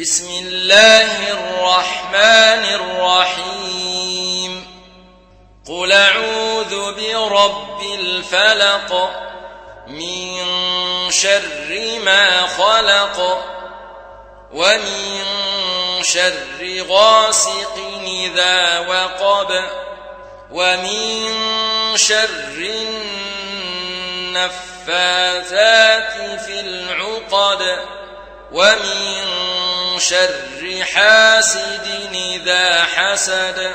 بسم الله الرحمن الرحيم. قل أعوذ برب الفلق من شر ما خلق ومن شر غاسق إذا وقب ومن شر النفاثات في العقد ومن شر حاسد إذا حسد.